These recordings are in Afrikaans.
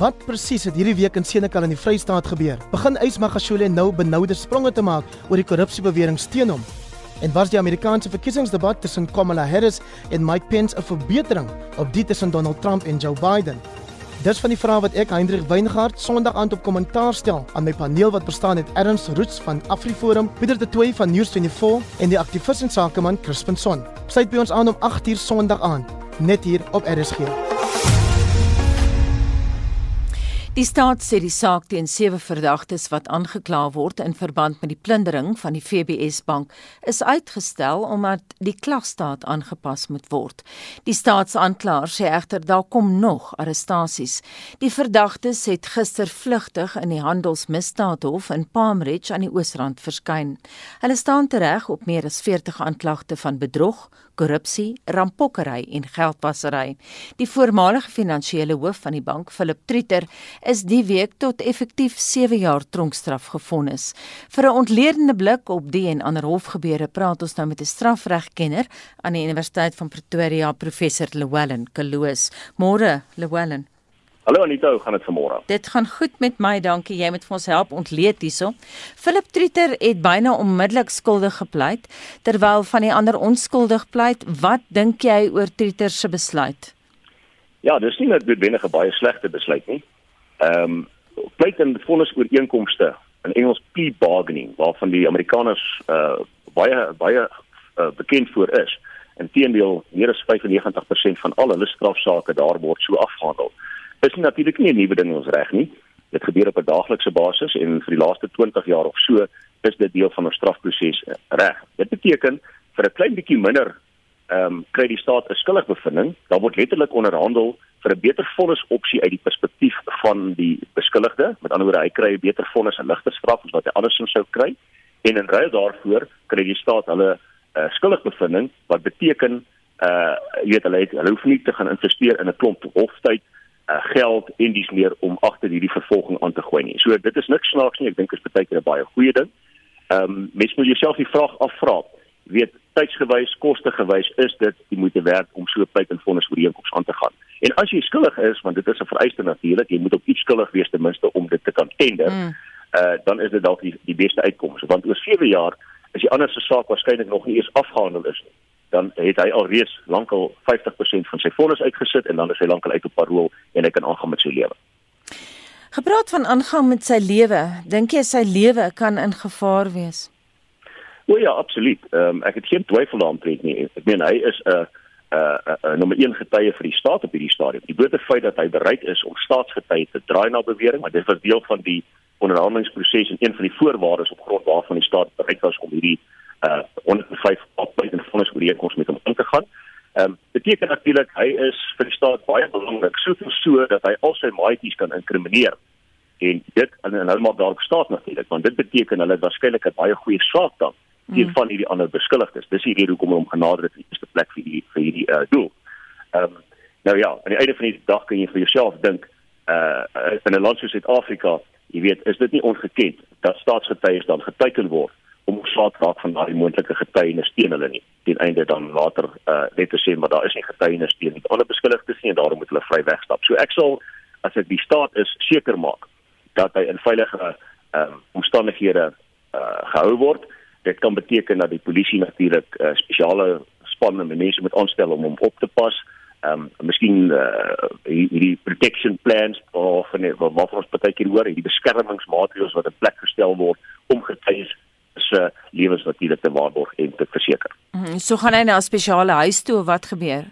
Wat presies het hierdie week in Senekal in die Vrystaat gebeur? Begin Ys Magashule nou benoude spronge te maak oor die korrupsiebewering teen hom. En was die Amerikaanse verkiesingsdebat tussen Kamala Harris en Mike Pence 'n verbetering op die tussen Donald Trump en Joe Biden? Dis van die vrae wat ek Hendrik Weingart Sondag aand op kommentaar stel aan my paneel wat bestaan uit Erns Roots van AfriForum, Pieter de Tooy van News24 en die aktivis en sakeman Crispin Son. Sluit by ons aan om 8uur Sondag aand net hier op RSG. Die staat sê die saak teen sewe verdagtes wat aangekla word in verband met die plundering van die FBS bank is uitgestel omdat die klagstaat aangepas moet word. Die staatsaanklaer sê egter daar kom nog arrestasies. Die verdagtes het gister vlugtig in die handelsmisdaadhof in Palm Ridge aan die Oosrand verskyn. Hulle staan tereg op meer as 40 aanklagte van bedrog, korrupsie, rampokkery en geldwasery. Die voormalige finansiële hoof van die bank, Philip Trieter, is die week tot effektief 7 jaar tronkstraf gevonnis. Vir 'n ontledende blik op die en ander hofgebeure praat ons nou met 'n strafregkenner aan die Universiteit van Pretoria, professor Llewellyn Kaloos. Môre, Llewellyn. Hallo Anita, hoe gaan dit vanmôre? Dit gaan goed met my, dankie. Jy moet vir ons help ontleed hierso. Philip Trieter het byna onmiddellik skuldig gepleit terwyl van die ander onskuldig pleit. Wat dink jy oor Trieter se besluit? Ja, dis nie net noodwendig 'n baie slegte besluit nie. Ehm um, pleit in vonnis ooreenkomste in Engels plea bargaining waarvan die Amerikaners uh baie baie uh, bekend voor is. Inteendeel, meer as 95% van al hulle strafsaake daar word so afgehandel is natuurlik nie 'n nuwe ding in ons reg nie. Dit gebeur op 'n daaglikse basis en vir die laaste 20 jaar of so is dit deel van ons strafproses eh, reg. Dit beteken vir 'n klein bietjie minder ehm um, kry die staat 'n skuldigbevinding, dan word letterlik onderhandel vir 'n beter vonnis opsie uit die perspektief van die beskuldigde. Met ander woorde, hy kry 'n beter vonnis en ligter straf as wat hy andersins sou kry. En in ruil daarvoor kry die staat hulle uh, skuldigbevinding wat beteken uh jy weet hulle het, hulle hoef nie te gaan investeer in 'n klomp hoftyd uh, geld en dis meer om agter hierdie vervolging aan te gooi nie. So dit is niks snaaks nie. Ek dink dit is baie keer 'n baie goeie ding. Ehm um, mens moet jouself die vraag afvra. Weet tydsgewys, kostegewys is dit die moeite werd om so pleit en vonnis ooreenkoms aan te gaan. En as jy skuldig is, want dit is 'n vereiste natuurlik, jy moet op iets skuldig wees ten minste om dit te kan tender. Mm. Uh dan is dit dalk die, die beste uitkoms want oor 7 jaar is die ander se saak waarskynlik nog nie eens afgehandel is nie dan het hy alreeds lankal 50% van sy vonnis uitgesit en dan is hy lankal uit op parol en hy kan aangaan met sy lewe. Gepraat van aangaan met sy lewe, dink jy sy lewe kan in gevaar wees? O ja, absoluut. Ehm um, ek het geen twyfel daaroor nie. Ek meen hy is 'n 'n 'n nommer 1 getuie vir die staat op hierdie stadium. Die blote feit dat hy bereid is om staatsgetuie te draai na bewering, maar dit was deel van die onderhandelingsproses en een van die voorwaardes op grond waarvan die staat bereid was om hierdie uh 105 opbly en vonnis oor die koms met hom in te gaan. Ehm um, beteken natuurlik hy is vir die staat baie belangrik, soveel so dat hy al sy maatjies kan inkrimineer. En dit en, en hulle maak daarop staat natuurlik, want dit beteken hulle het waarskynlik 'n baie goeie saak dan teen mm. van hierdie ander beskuldigdes. Dis die rede hoekom hulle hom genader het in die eerste plek vir die vir hierdie uh doel. Ehm um, nou ja, aan die einde van die dag kan jy vir jouself dink uh in 'n land soos Suid-Afrika, jy weet, is dit nie ongekend dat staatsgetuies dan geteken word om geslaat raak van daai moontlike getuienis teen hulle nie. Ten einde dan later uh net te sê maar daar is nie getuienis teen die ander beskuldigdes nie en daarom moet hulle vry wegstap. So ek sal as dit die staat is seker maak dat hy in veilige ehm um, omstandighede uh gehou word. Dit kan beteken dat die polisie natuurlik uh, spesiale spanne en mense moet aanstel om hom op te pas. Ehm um, miskien uh hierdie protection plans of wat wat ons baie keer hoor, hierdie beskermingsmaatreëls wat in plek gestel word om getuies se lewens natuurlik te waarborg en te verseker. Mm, so gaan hy na 'n spesiale huis toe of wat gebeur?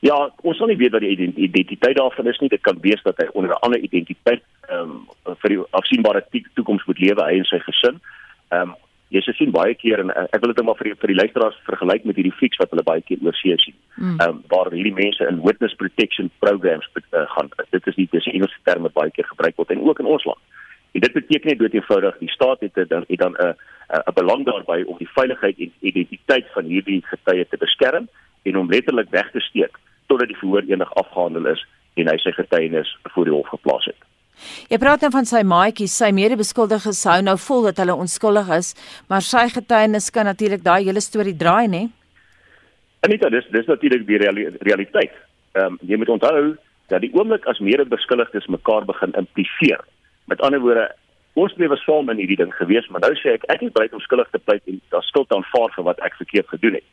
Ja, ons sal nie weet wat die identiteit daarvan is nie. Dit kan wees dat hy onder 'n ander identiteit ehm um, vir die afsienbare toekoms moet lewe hy en sy gesin. Ehm um, jy sien baie keer en ek wil dit net maar vir die, vir die luisteraars vergelyk met hierdie flieks wat hulle baie keer oor see sien. Mm. Ehm um, waar hierdie mense in witness protection programs uh, gaan. Dit is nie dis Engelse terme baie keer gebruik word en ook in ons land. Dit beteken net dood eenvoudig die staat het dan het dan 'n 'n belang daarbey om die veiligheid en identiteit van hierdie getuie te beskerm en om letterlik weg te steek totdat die verhoor enig afgehandel is en hy sy getuienis voor die hof geplaas het. Jy praat dan van sy maatjies, sy medebeskuldiges hou nou vol dat hulle onskuldig is, maar sy getuienis kan natuurlik daai hele storie draai, né? Anita, dis dis natuurlik die realiteit. Ehm um, jy moet onthou dat die oomblik as medebeskuldigdes mekaar begin impliseer. Met ander woorde, ons lewe saam in hierdie ding gewees, maar nou sê ek ek is bereid om skuldig te pleit en daar skuld aanvaar vir wat ek verkeerd gedoen het.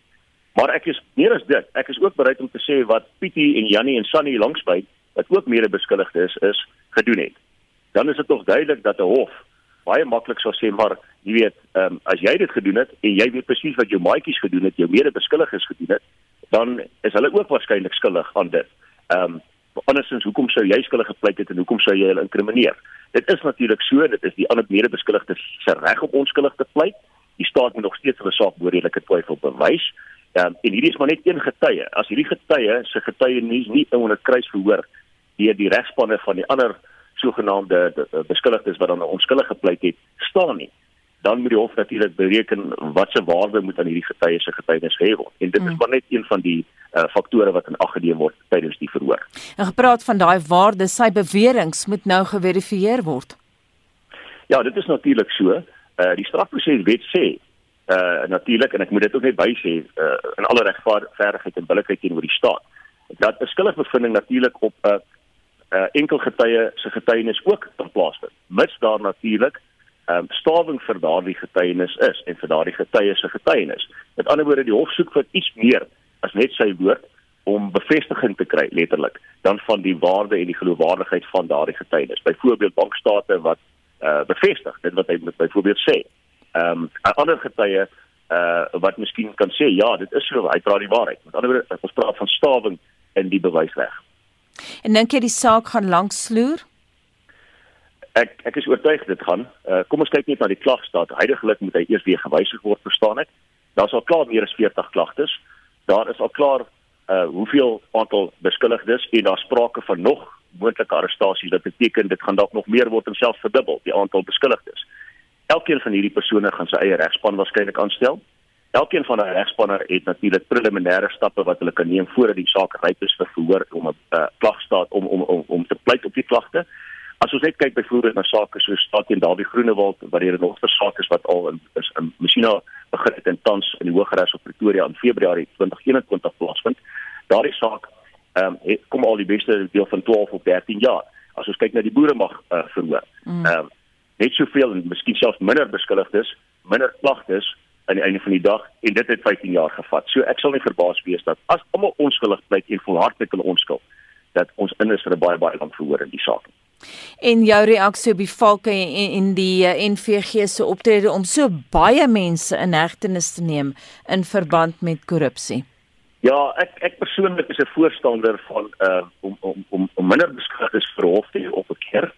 Maar ek is meer as dit, ek is ook bereid om te sê wat Pietie en Jannie en Sunny langsby wat ook medebeskuldigdes is, is gedoen het. Dan is dit tog duidelik dat 'n hof baie maklik sou sê maar jy weet, ehm um, as jy dit gedoen het en jy weet presies wat jou maatjies gedoen het, jou medebeskuldiges gedoen het, dan is hulle ook waarskynlik skuldig aan dit. Ehm um, andersins hoekom sou jy skuldig gepleit het en hoekom sou jy hulle inkrimineer? Dit is natuurlik so, dit is die ander medebeskuldigdes se reg om onskuldig te pleit. Die staat moet nog steeds hulle saak bo redelike twyfel bewys. Um, en hierdie is maar net een getuie. As hierdie getuie se getuienis nie onder kruis verhoor deur die regspanne van die ander sogenaamde beskuldigdes wat dan onskuldig gepleit het, staan nie dan moet die hof natuurlik bereken wat se waarde moet aan hierdie getuies se getuienis hê word. En dit is mm. maar net een van die uh, faktore wat in ag geneem word tydens die verhoor. En gepraat van daai waarde, sy beweringe moet nou geverifieer word. Ja, dit is natuurlik so. Uh die strafproseswet sê uh natuurlik en ek moet dit ook net bysê uh in alle regverdigheid en billikheid teenoor die staat dat 'n skuldigbevinding natuurlik op 'n uh, uh enkel getuie se getuienis ook kan plaasvind. Mits daar natuurlik um, stawing vir daardie getuienis is en vir daardie getuie se getuienis. Met ander woorde, die hof soek vir iets meer as net sy woord om bevestiging te kry letterlik dan van die waarde en die geloofwaardigheid van daardie getuienis. Byvoorbeeld bankstate wat uh, bevestig dit wat hy byvoorbeeld sê. Ehm um, ander getuie uh, wat miskien kan sê ja, dit is so, hy praat die waarheid. Met ander woorde, ons praat van stawing in die bewysreg. En dink jy die saak gaan lank sloer? Ek ek is oortuig dit gaan. Uh, kom ons kyk net na die klagstaat. Heidiglik moet hy eers weer gewysig word, verstaan ek. Daar's al klaar meer as 40 klagtes. Daar is al klaar uh hoeveel aantal beskuldigdes en daar sprake van nog moontlike arrestasies. Dit beteken dit gaan dalk nog meer word en selfs verdubbel die aantal beskuldigdes. Elkeen van hierdie persone gaan sy eie regspan waarskynlik aanstel. Elkeen van daai regspanne het natuurlik preliminêre stappe wat hulle kan neem voordat die saak ryp is vir verhoor om 'n uh, klagstaat om om om om te pleit op die klagte. As ons net kyk byvoorbeeld na sake soos staat teen Dawie Groenewald waar hier nog versake is wat al in is in Messina begin het en tans in die Hooggeregs op Pretoria in Februarie 2021 plaasvind. Daardie saak ehm um, kom al die beste deel van 12 of 13 jaar. As ons kyk na die boere mag uh, verhoor. Mm. Ehm mm. um, net soveel en miskien selfs minder beskuldigdes, minder klagtes aan die einde van die dag en dit het 15 jaar gevat. So ek sal nie verbaas wees dat as almal onskuldig bly en volhardlik hulle onskuld dat ons in is vir 'n baie baie lank verhoor in die saak. En jou reaksie op die valke en, en die eh, NVG se optrede om so baie mense in hegtenis te neem in verband met korrupsie. Ja, ek ek persoonlik is 'n voorstander van uh om om om, om minder beskikbaar vir hof te op 'n keer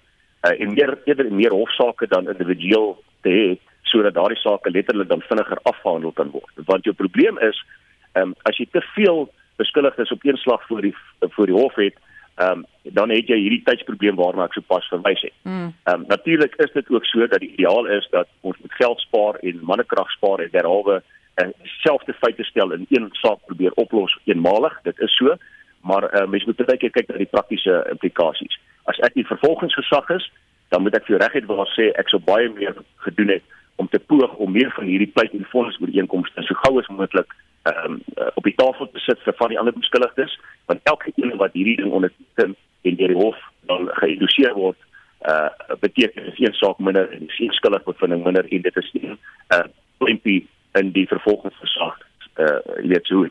uh en meer eerder meer hofsaake dan individueel te hê sodat daardie sake letterlik dan vinniger afgehandel kan word. Want jou probleem is, ehm um, as jy te veel beskuldigdes op een slag voor die voor die hof het, ehm um, dan het jy hierdie tydsprobleem waarna ek sopas verwys het. Hmm. Ehm mm. um, natuurlik is dit ook so dat die ideaal is dat ons met geld spaar en mannekrag spaar en derhalwe en uh, selfde feite stel in een saak probeer oplos eenmalig. Dit is so, maar uh, mens moet baie keer kyk na die praktiese implikasies. As ek die vervolgingsgesag is, dan moet ek vir regtig wil sê ek sou baie meer gedoen het om te poog om meer van hierdie pleit en fondse ooreenkomste so gou as moontlik um, op die tafel te sit vir van die ander beskuldigdes want elke een wat hierdie ding onderteken en deur die hof dan geïnduseer word uh beteken dit een saak minder en die skuldig bevinding minder en dit is 'n uh, plimpie in die vervolgingsgesag uh jy weet hoe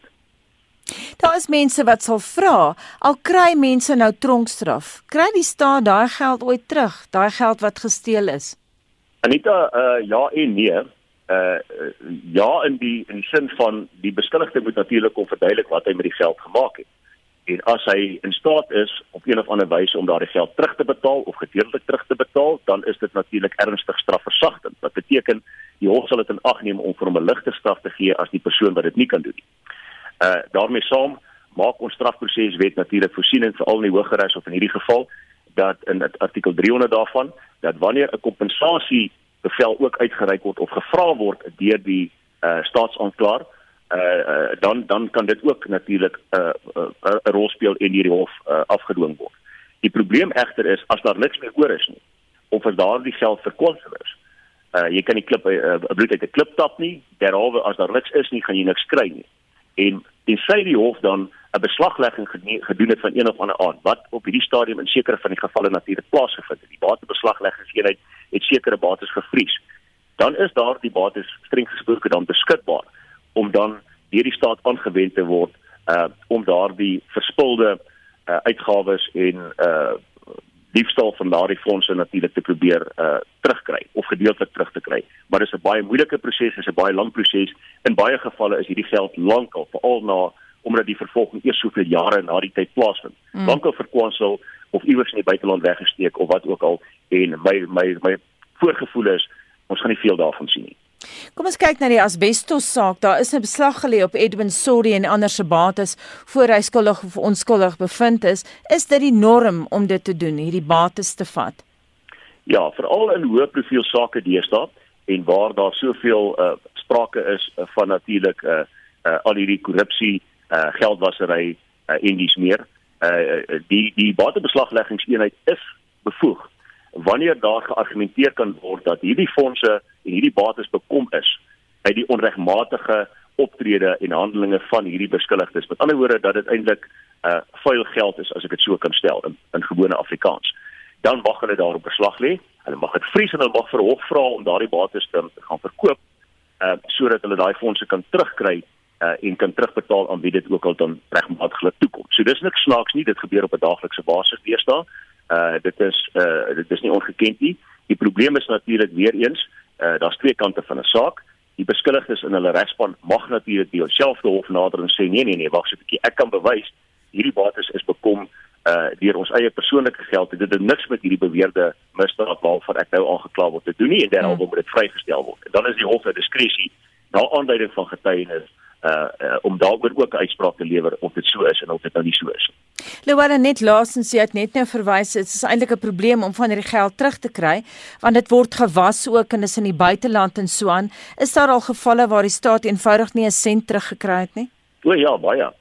Daar is mense wat sal vra, al kry mense nou tronkstraf, kry die staat daai geld ooit terug, daai geld wat gesteel is? Anita, uh ja en nee uh ja in die in sin van die beskuldigde moet natuurlik om verduidelik wat hy met die geld gemaak het. En as hy in staat is op een of ander wyse om daardie geld terug te betaal of gedeeltelik terug te betaal, dan is dit natuurlik ernstig strafversagtend. Wat beteken die hof sal dit in ag neem om vir hom 'n ligte straf te gee as die persoon wat dit nie kan doen nie. Uh daarmee saam maak ons strafproseswet natuurlik voorsiening vir al die hogeres of in hierdie geval dat in artikel 300 daarvan dat wanneer 'n kompensasie bevel ook uitgereik word of gevra word deur die uh, staatsaanklaer uh, uh dan dan kan dit ook natuurlik 'n uh, uh, uh, rol speel en hierdie hof uh, afgedwing word. Die probleem egter is as daar niks meer oor is nie of as daardie geld verkwis is. Uh jy kan nie klip 'n uh, bloed uit 'n klip tap nie, derhalwe as daar niks is nie, gaan jy niks kry nie. En tensy die hof dan 'n beslaglegging gedoen het van een of ander aard wat op hierdie stadium in sekere van die gevalle natuurlik plaasgevind het. Die batebeslagleggingseenheid het sekere bates gevries. Dan is daar die bates streng gesproke dan beskikbaar om dan deur die staat aangewend te word uh om daardie verspilde uh uitgawes en uh diefstal van daardie fondse natuurlik te probeer uh terugkry of gedeeltelik terug te kry. Maar dit is 'n baie moeilike proses, dit is 'n baie lang proses. In baie gevalle is hierdie geld lankal veral na omdat die vervolging eers soveel jare na die tyd plaasvind. Mm. Lankal verkwansel of iewers in die buiteland weggesteek of wat ook al en my my my voorgevoel is ons gaan nie veel daarvan sien nie. Kom ons kyk na die asbestos saak. Daar is 'n beslag gelê op Edwin Sorry en ander se bates voor hy skuldig of onskuldig bevind is. Is dit die norm om dit te doen, hierdie bates te vat? Ja, veral in hoë profiel sake deesdae en waar daar soveel uh, sprake is uh, van natuurlik uh, uh, al hierdie korrupsie, uh, geldwasery uh, en dis meer. Uh, die die batebeslagleggingseenheid is bevoeg wanneer daar geargumenteer kan word dat hierdie fondse en hierdie bates bekom is uit die onregmatige optrede en handelinge van hierdie beskuldigdes. Met ander woorde dat dit eintlik 'n uh, vuil geld is as ek dit so kan stel in, in gewone Afrikaans. Dan mag hulle daarop beslag lê. Hulle mag dit vries en hulle mag verhoog vra om daardie bates te gaan verkoop uh sodat hulle daai fondse kan terugkry uh en kan terugbetaal aan wie dit ook al dan regmatig hulle toekom. So dis niks snaaks nie, dit gebeur op 'n daaglikse basis deesdae. Uh dit is uh dit is nie ongekend nie. Die probleem is natuurlik weer eens, uh daar's twee kante van 'n saak. Die beskuldigdes in hulle regspan mag natuurlik die selfde hof nader en sê nee nee nee, wag so 'n bietjie, ek kan bewys hierdie bates is bekom uh deur ons eie persoonlike geld. Dit het niks met hierdie beweerde misdaad waarvan ek nou aangekla word te doen nie en daarom hmm. moet dit vrygestel word. En dan is die hof se diskresie na aanduiding van getuienis uh, uh om daaroor ook 'n uitspraak te lewer of dit so is en of dit nou nie so is. Louwele net laasens sê het net nou verwys dit is eintlik 'n probleem om van hierdie geld terug te kry want dit word gewas ook en is in die buiteland en so aan. Is daar al gevalle waar die staat eenvoudig nie 'n sent teruggekry het nie? O ja, baie.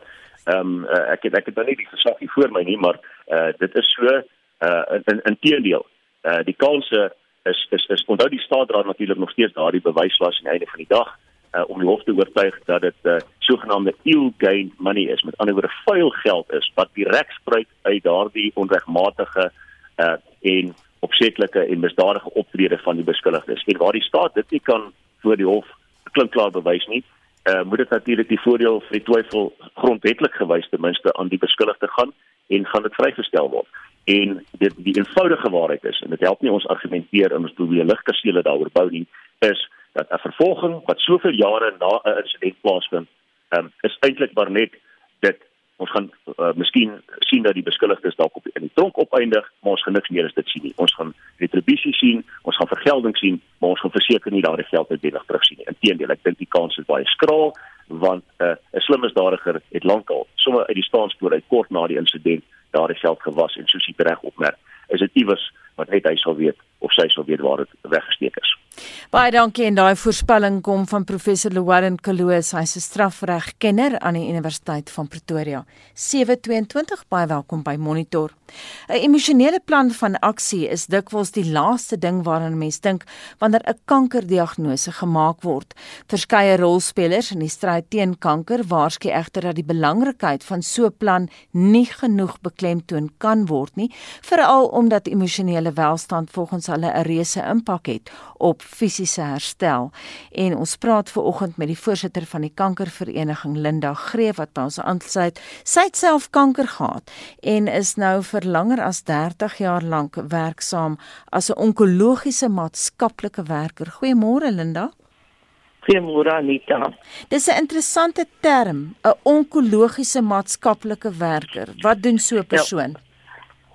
Ehm um, uh, ek het ek het nou nie die gesag hier voor my nie, maar uh dit is so uh in in teendeel. Uh die kanse is is is onthou die staat dra natuurlik nog steeds daardie bewyslas aan die einde van die dag uh, om die hof te oortuig dat dit 'n uh, sogenaamde ill gain money is, met ander woorde vuil geld is wat direk spruit uit daardie onregmatige uh, en opsetlike en misdadige optrede van die beskuldigdes. En waar die staat dit nie kan voor die hof klinkklaar bewys nie, uh, moet dit natuurlik die voordeel vir die twyfel grondwetlik gewys ten minste aan die beskuldigde gaan en gaan dit vrygestel word. En dit die eenvoudige waarheid is en dit help nie ons argumenteer en ons probeer ligkasele daaroor bou nie, is dat 'n vervolging wat soveel jare na 'n insident plaasvind, um, is eintlik maar net dit ons gaan uh, miskien sien dat die beskuldigdes dalk op in die tronk opeindig, maar ons gaan niks meer as dit sien nie. Ons gaan retribusie sien, ons gaan vergelding sien, maar ons gaan verseker nie daardie geld uitdelig terug sien nie. Inteendeel, ek dink die kans is baie skraal want uh, 'n uh, slim misdadiger het lankal sommer uit die staanspoor uit kort na die insident daardie geld gewas en soos jy reg opmerk, is dit iewers wat net hy sal weet of sy sal weet waar dit weggesteek is. Baie dankie en daai voorspelling kom van professor Llewellyn Kaloos, hy's 'n strafregkenner aan die Universiteit van Pretoria. 722 baie welkom by Monitor. 'n Emosionele plan van aksie is dikwels die laaste ding waaraan 'n mens dink wanneer 'n kankerdiagnose gemaak word. Verskeie rolspelers in die stryd teen kanker waarsku egter dat die belangrikheid van so 'n plan nie genoeg beklemtoon kan word nie, veral omdat emosionele welstand volgens hulle 'n reuse impak het op fisiese herstel. En ons praat ver oggend met die voorsitter van die kankervereniging Linda Greef wat by ons aansluit. Sy het self kanker gehad en is nou vir langer as 30 jaar lank werksaam as 'n onkologiese maatskaplike werker. Goeiemôre Linda. Goeiemôre Anita. Dis 'n interessante term, 'n onkologiese maatskaplike werker. Wat doen so 'n ja. persoon? 'n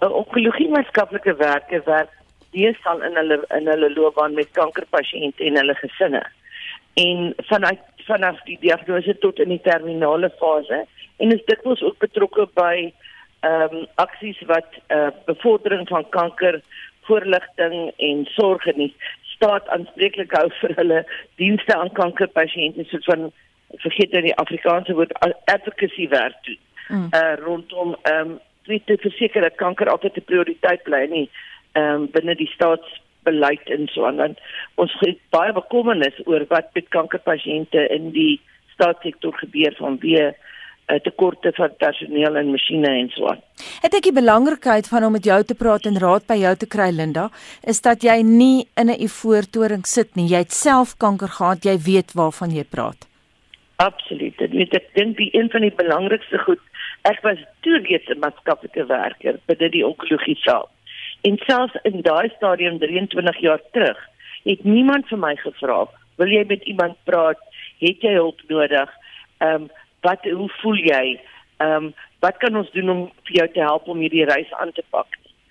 ja. Onkologiese maatskaplike werker werk deesdae in hulle in hulle loopbaan met kankerpasiënte en hulle gesinne. En vanuit vanaf die diagnose tot in die terminale fase en is dit ons ook betrokke by ehm um, aksies wat eh uh, bevordering van kanker voorligting en sorg en die staat aanspreeklik hou vir hulle dienste aan kankerpasiënte soos van vergeet dan die Afrikaanse woord advocacy werk doen. Mm. Uh, rondom ehm um, te verseker dat kanker altyd 'n prioriteit bly nie ehm um, binne die staatsbeleid en so aan. Want ons het baie bekommernis oor wat met kankerpasiënte in die staatssektor gebeur vanweë uh, tekorte van personeel en masjiene en so aan. Ek dink die belangrikheid van om met jou te praat en raad by jou te kry Linda, is dat jy nie in 'n ivoortoring sit nie. Jy het self kanker gehad, jy weet waarvan jy praat. Absoluut. Ek weet ek dink die een van die belangrikste goed, ek was toe reeds 'n maatskaplike werker by die onkologie saal. En selfs in daai stadium 23 jaar terug, het niemand vir my gevra, "Wil jy met iemand praat? Het jy hulp nodig?" Ehm um, wat hoe voel jy? Ehm um, wat kan ons doen om vir jou te help om hierdie reis aan te pak?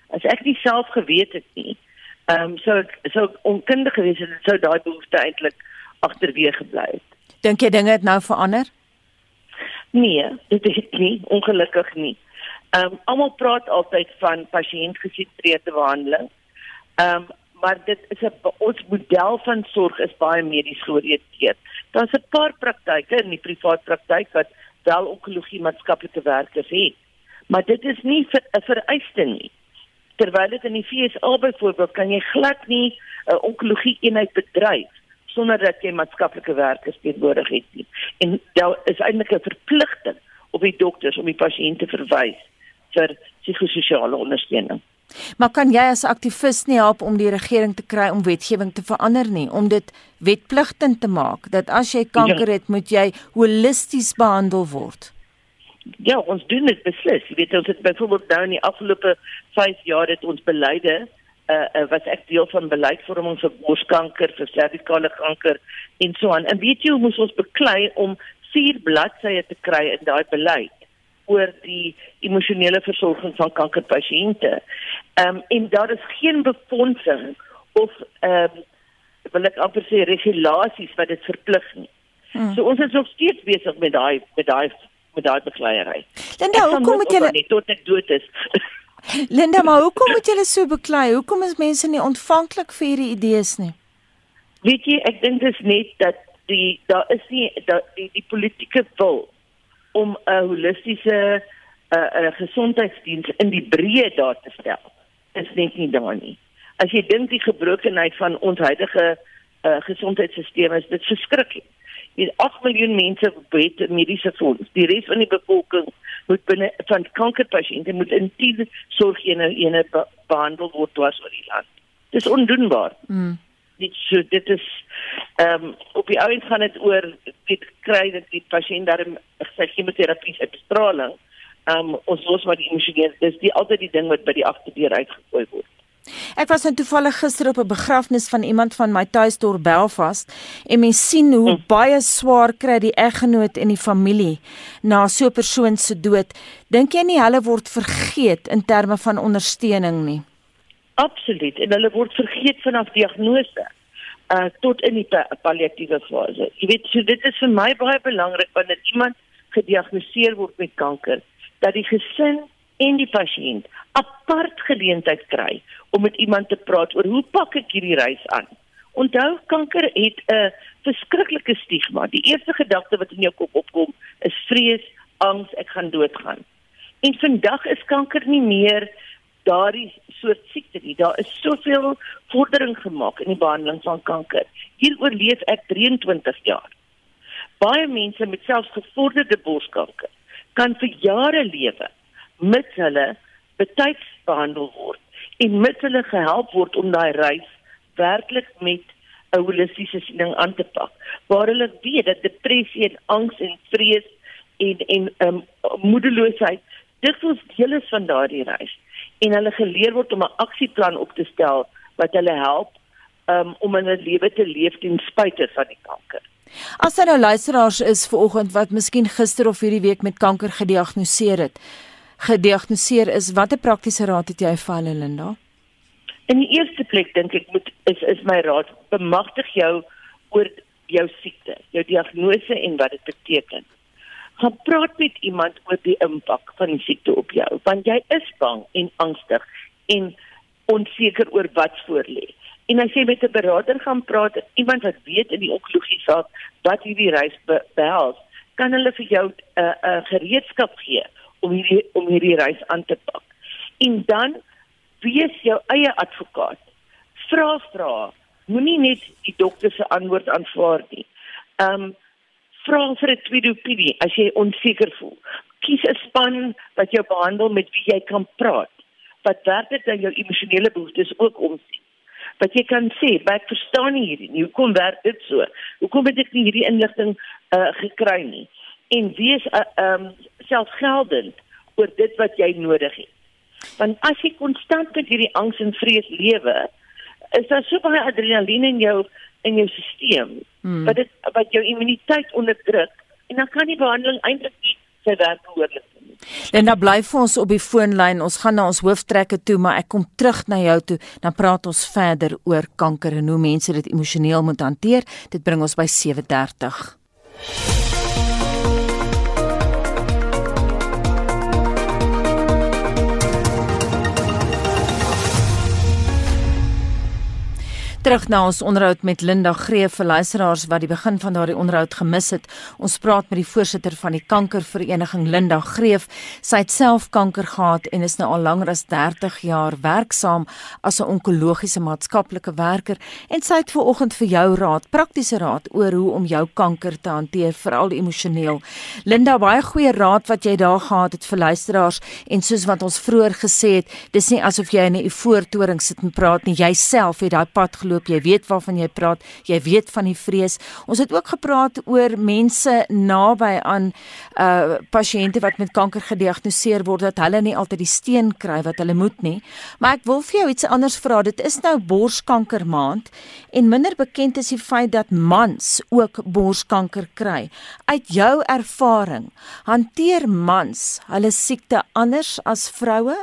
As ek nie self geweet het nie, ehm um, sou ek sou onkundig gewees het en sou daai behoefte eintlik agterweë gebly het. Dink jy dinge het nou verander? Nee, dit is nie ongelukkig nie. Ehm um, almal praat altyd van pasiëntgesentreerde behandeling. Ehm um, maar dit is 'n ons model van sorg is baie medies georiënteerd. Daar's 'n paar praktyke in die privaat praktyk wat wel onkologie maatskaplike werkers het. Maar dit is nie 'n vereiste nie. Terwyl dit in die VSA byvoorbeeld kan jy glad nie 'n uh, onkologie eenheid bedryf sonder dat jy maatskaplike werkers teenwoordig het nie. En daar is eintlik 'n verpligting op die dokters om die pasiënt te verwys vir psigososiale ondersteuning. Maar kan jy as aktivis nie help om die regering te kry om wetgewing te verander nie, om dit wetpligtend te maak dat as jy kanker ja. het, moet jy holisties behandel word? Ja, ons doen dit beslis. Jy weet ons het byvoorbeeld nou in die afgelope 5 jaar het ons beleide uh, uh wat ek deel van beleidsvorming vir borskanker, vir servikale kanker en so aan. En weet jy hoe ons beklei om vier bladsye te kry in daai beleid? Oor die emosionele versorging van kankerpasiënte. Ehm um, en daar is geen befondsing of ehm um, wil ek amper sê regulasies wat dit verplig nie. Hmm. So ons is nog steeds besig met daai met daai met daai bekleierery. Linda, hoekom moet julle nie tot ek dood is? Linda, maar hoekom moet julle so beklei? Hoekom is mense nie ontvanklik vir hierdie idees nie? Weet jy, ek dink dit is net dat die daar is nie dat die, die politieke wil om 'n holistiese 'n uh, 'n uh, gesondheidsdiens in die breë daar te stel. Is net nie daar nie. As jy dink die gebrokenheid van ons huidige uh, gesondheidstelsel is dit verskriklik. Hier 8 miljoen mense het mediese fonds. Die res van die bevolking moet binne van kankerpasiënte moet in die sorgeenhede behandel word dwars oor die land. Dis ondoenbaar. Mm dit so dit is ehm um, op die ouens gaan dit oor dit kry dit die pasiënt daarin sy chemoterapie se bestraling. Ehm um, ons los maar die emosionele dis die altyd die ding wat by die agterdeur uitgegooi word. Ek was net toevallig gister op 'n begrafnis van iemand van my tuisdorp Belfast en mens sien hoe hm. baie swaar kry die eggenoot en die familie na so 'n persoon se dood. Dink jy nie hulle word vergeet in terme van ondersteuning nie? Absoluut. En hulle word vergeet vanaf diagnose uh tot in die palliatiewe fase. Jy weet, so dit is vir my baie belangrik wanneer iemand gediagnoseer word met kanker dat die gesin en die pasiënt apart geleentheid kry om met iemand te praat oor hoe pak ek hierdie reis aan. Onthou kanker het 'n verskriklike stigma. Die eerste gedagte wat in jou kop opkom is vrees, angs, ek gaan doodgaan. En vandag is kanker nie meer daardie soort siekte nie. Daar is soveel vordering gemaak in die behandeling van kanker. Hier oorleef ek 23 jaar. Baie mense met selfs gevorderde borskanker kan vir jare lewe met hulle betyds behandel word en met hulle gehelp word om daai reis werklik met 'n holistiese siening aan te pak. Waar hulle weet dat depressie en angs en vrees en en um, moedeloosheid dikwels deel is van daardie reis en hulle geleer word om 'n aksieplan op te stel wat hulle help um, om 'n lewe te leef ten spyte van die kanker. As daar nou luisteraars is vanoggend wat miskien gister of hierdie week met kanker gediagnoseer het, gediagnoseer is, watter praktiese raad het jy vir hulle Linda? In die eerste plek dink ek moet is is my raad bemagtig jou oor jou siekte, jou diagnose en wat dit beteken gaan praat met iemand oor die impak van die siekte op jou want jy is bang en angstig en onseker oor wat voor lê. En as jy met 'n beraader gaan praat iemand wat weet in die onkologie saak wat hierdie reis be behels kan hulle vir jou 'n uh, eh, uh, eh, gereedskap gee om hierdie om hierdie reis aan te pak. En dan wees jou eie advokaat. Vra vra moenie net die dokter se antwoord aanvaar nie. Um vra vir 'n tweede opinie as jy onseker voel. Kies 'n span wat jou behandel met wie jy kan praat. Wat werklik dan jou emosionele behoeftes ook omsien. Wat jy kan sê, "Ek verstaan nie hierdie nie. Hoekom werk dit so? Hoekom het ek nie hierdie inligting uh gekry nie?" En wees 'n uh, ehm um, selfgeldend oor dit wat jy nodig het. Want as jy konstant met hierdie angs en vrees lewe, is daar so baie adrenalien in jou in jou stelsel hmm. wat dit wat jou immuniteit onderdruk en dan kan die behandeling eintlik nie sy werk behoorlik doen nie. En dan bly vir ons op die foonlyn. Ons gaan na ons hooftrekke toe, maar ek kom terug na jou toe. Dan praat ons verder oor kanker en hoe mense dit emosioneel moet hanteer. Dit bring ons by 7:30. Terug na ons onderhoud met Linda Greef vir luisteraars wat die begin van daardie onderhoud gemis het. Ons praat met die voorsitter van die kankervereniging Linda Greef. Sy het self kanker gehad en is nou al langer as 30 jaar werksaam as 'n onkologiese maatskaplike werker en sy het ver oggend vir jou raad, praktiese raad oor hoe om jou kanker te hanteer, veral emosioneel. Linda, baie goeie raad wat jy daar gehad het vir luisteraars en soos wat ons vroeër gesê het, dis nie asof jy in 'n eufoortoring sit en praat nie. Jy self het daai pad loop, jy weet waarvan jy praat, jy weet van die vrees. Ons het ook gepraat oor mense naby aan uh pasiënte wat met kanker gediagnoseer word dat hulle nie altyd die steun kry wat hulle moet nie. Maar ek wil vir jou iets anders vra. Dit is nou borskanker maand en minder bekend is die feit dat mans ook borskanker kry. Uit jou ervaring, hanteer mans hulle siekte anders as vroue?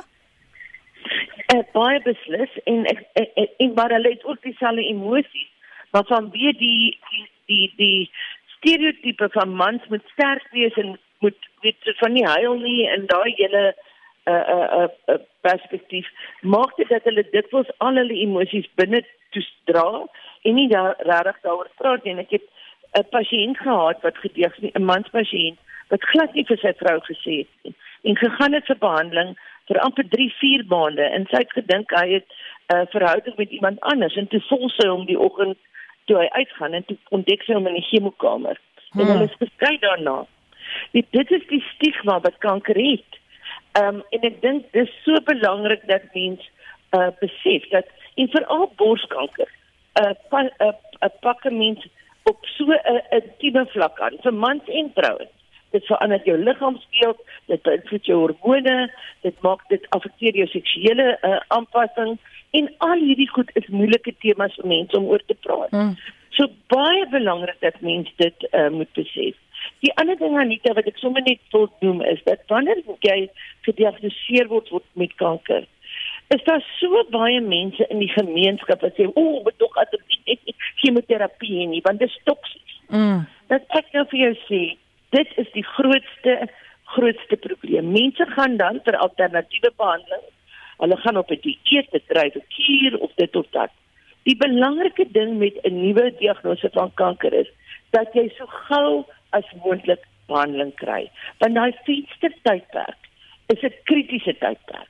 Uh, baie beslis en ek en, en maar hulle het ook dieselfde emosies wat van weer die die die, die stereotipe van mans moet sterk wees en moet weet van nie huil nie en daai hele uh, uh, uh, uh, perspektief maak dit dat hulle dikwels al hulle emosies binne toesdra en nie daar regtig daaroor praat nie. Ek het 'n pasiënt gehad wat gediagnoseer 'n manspasiënt wat glad nie vir sy vrou gesê het nie en gegaan het vir behandeling vir amper 3, 4 maande en sy het gedink hy het 'n uh, verhouding met iemand anders en toe voel sy hom die oggend toe hy uitgaan en toe ontdek sy hom in die chemokamer. Hmm. En hulle is geskei daarna. Dit dit is die stigma wat kanker het. Ehm um, en ek dink dis so belangrik dat mens uh besef dat en veral borskanker uh, 'n uh, uh, pakke mens op so 'n uh, intieme vlak aan vir mans en vrouens dit verander jou liggaamsbeeld, dit beïnvloed jou hormone, dit maak dit affekteer jou seksuele uh, aanpassing en al hierdie goed is moeilike temas vir mense om oor te praat. Mm. So baie belangrik dat mense dit uh, moet besef. Die ander ding Anita wat ek sommer net wil noem is dat wanneer jy gediagnoseer word, word met kanker, is daar so baie mense in die gemeenskap wat sê, "O, oh, moet tog asseblief chemoterapie nie, want dit is toksies." Mm. Dat ek nou vir jou sê, dit is die grootste grootste probleem. Mense gaan dan vir alternatiewe behandeling. Hulle gaan op 'n dieet, dit dryf kuur of dit of dat. Die belangrike ding met 'n nuwe diagnose van kanker is dat jy so gou as moontlik behandeling kry. Want daai venster tydperk is 'n kritiese tydperk.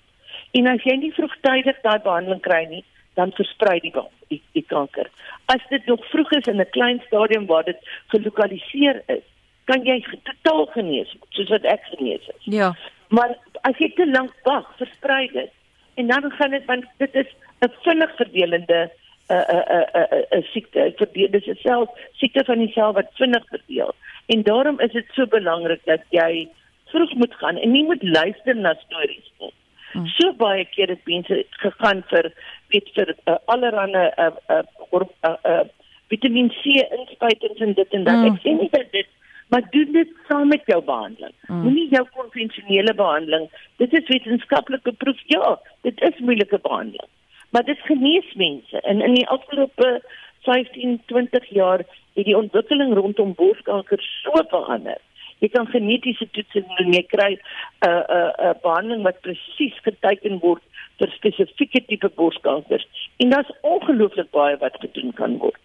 En as jy nie vroegtydig daai behandeling kry nie, dan versprei die, die die kanker. As dit nog vroeg is in 'n klein stadium waar dit gelokaliseer is, kan jy totaal genees soos wat ek genees is. Ja. Maar as jy te lank wag, versprei dit. En dan gaan dit want dit is 'n vinnig verdelende 'n 'n 'n 'n siekte. Dit is 'n sel siekte van die sel wat vinnig verdeel. En daarom is dit so belangrik dat jy vroeg moet gaan en nie moet luister na stories nie. Hmm. So baie keer het mense gegaan vir weet vir uh, allerlei uh, uh, uh, uh, uh, vitamine C inspuitings en dit en dat. Hmm. Ek sê nie dat dit maar doen dit saam met jou behandeling. Mm. Moenie jou konvensionele behandeling. Dit is wetenskaplike proef. Ja, dit is moeilike behandeling. Maar dit genees mense. En in die afgelope 15, 20 jaar het die ontwikkeling rondom borskanker so verander. Jy kan genetiese toetsing doen, jy kry 'n uh, 'n uh, 'n uh, behandeling wat presies geteken word vir spesifieke tipe borskankers. En daar's ongelooflik baie wat gedoen kan word.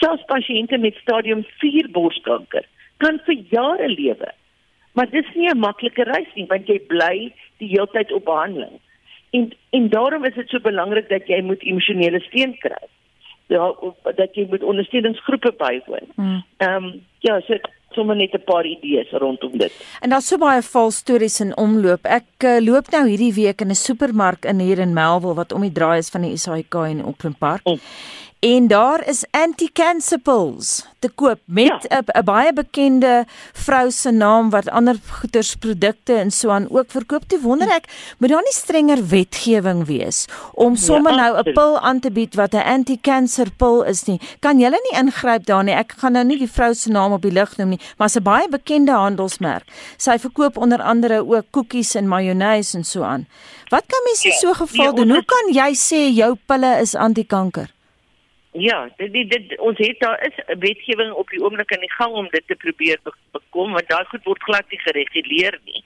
Selfs pasiënte met stadium 4 borskanker kan vir jare lewe. Maar dis nie 'n maklike reis nie want jy bly die hele tyd op behandeling. En en daarom is dit so belangrik dat jy moet emosionele steun kry. ja, dat jy moet ondersteuningsgroepe bywoon. Hmm. Ehm um, ja, so sommer net 'n paar idees rondom dit. En daar's so baie val stories in omloop. Ek uh, loop nou hierdie week in 'n supermark in hier in Melville wat om die draai is van die SAIK in Auckland Park. Mm. En daar is anti-cancer pills te koop met 'n ja. baie bekende vrou se naam wat ander goedersprodukte en so aan ook verkoop. Toe wonder ek, moet daar nie strenger wetgewing wees om ja, sommer ja, nou 'n pil aan te bied wat 'n anti-cancer pil is nie? Kan julle nie ingryp daar nie? Ek gaan nou nie die vrou se naam op die lig noem nie, maar sy baie bekende handelsmerk. Sy verkoop onder andere ook koekies en mayonnaise en so aan. Wat kan mense in ja, so 'n geval doen? Hoe kan jy sê jou pille is anti-kanker? Ja, dit, dit, dit ons het daar is 'n wetgewing op die oomblik aan die gang om dit te probeer bekom, want daar goed word glad nie gereguleer nie.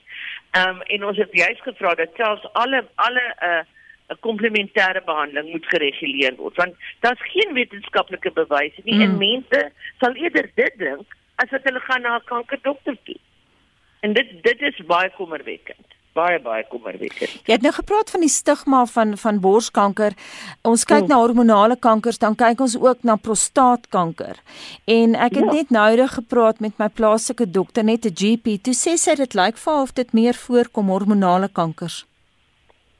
Ehm um, en ons het juist gevra dat selfs alle alle 'n uh, 'n komplementêre behandeling moet gereguleer word, want daar's geen wetenskaplike bewyse nie mm. en mense sal eerder dit dink as wat hulle gaan na 'n kankerdokter toe. En dit dit is baie kommerwekkend baie baie kommerwekkend. Jy het nou gepraat van die stigma van van borskanker. Ons kyk oh. na hormonale kankers, dan kyk ons ook na prostaatkanker. En ek het ja. net noudig gepraat met my plaaslike dokter, net 'n GP. Toe sê sy dit lyk vir of dit meer voorkom hormonale kankers.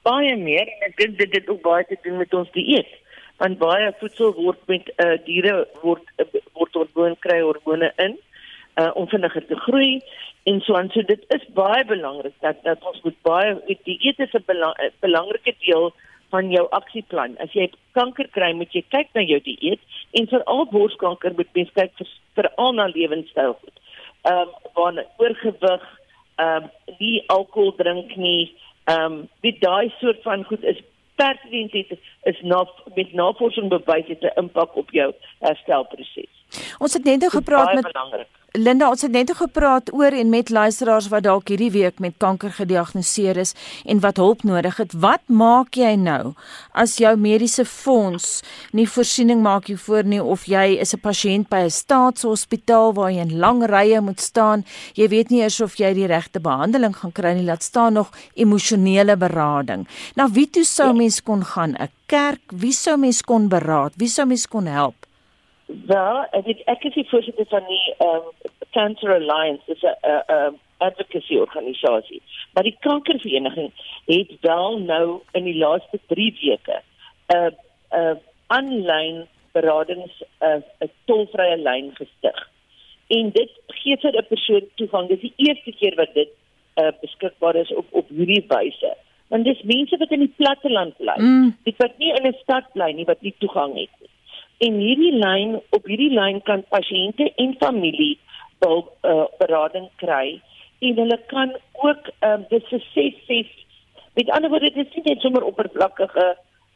Baie meer en ek dink dit het ook baie te doen met ons dieet. Want baie voedsel word met uh, diere word uh, word hormone kry hormone in uh, om vinniger te groei en so aan. So dit is baie belangrik dat dat ons moet baie die eet is 'n belang, belangrike deel van jou aksieplan. As jy kanker kry, moet jy kyk na jou dieet en veral borskanker moet mens kyk vir veral na lewenstyl goed. Ehm um, waar oorgewig, ehm um, nie alkohol drink nie, ehm um, dit daai soort van goed is pertinent is na met navorsing bewys het 'n impak op jou herstelproses. Ons het net nou gepraat met belangrik. Linda, ons het net gepraat oor en met luisteraars wat dalk hierdie week met kanker gediagnoseer is en wat hulp nodig het. Wat maak jy nou as jou mediese fonds nie voorsiening maak hiervoor nie of jy is 'n pasiënt by 'n staatshospitaal waar jy in lang rye moet staan? Jy weet nie eers of jy die regte behandeling gaan kry nie, laat staan nog emosionele berading. Nou wie toe sou ja. mens kon gaan? 'n Kerk? Wie sou mens kon beraad? Wie sou mens kon help? Wel, ek ek is die voorsitter van die um, Cancer Alliance, dis 'n 'n advocacy organisasie. Maar die kankervereniging het wel nou in die laaste 3 weke 'n 'n aanlyn beradings 'n 'n tolvrye lyn gestig. En dit gee vir 'n persoon toegang. Dis die eerste keer wat dit uh, beskikbaar is op op hierdie wyse. Want dis mense wat in die platteland bly. Mm. Dit wat nie in 'n stad bly nie wat nie toegang het nie. En hierdie lyn op hierdie lyn kan pasiënte en familie wil uh, berading kry en hulle kan ook um, dit vir 6 6 met ander woorde dit is nie net sommer oppervlakkige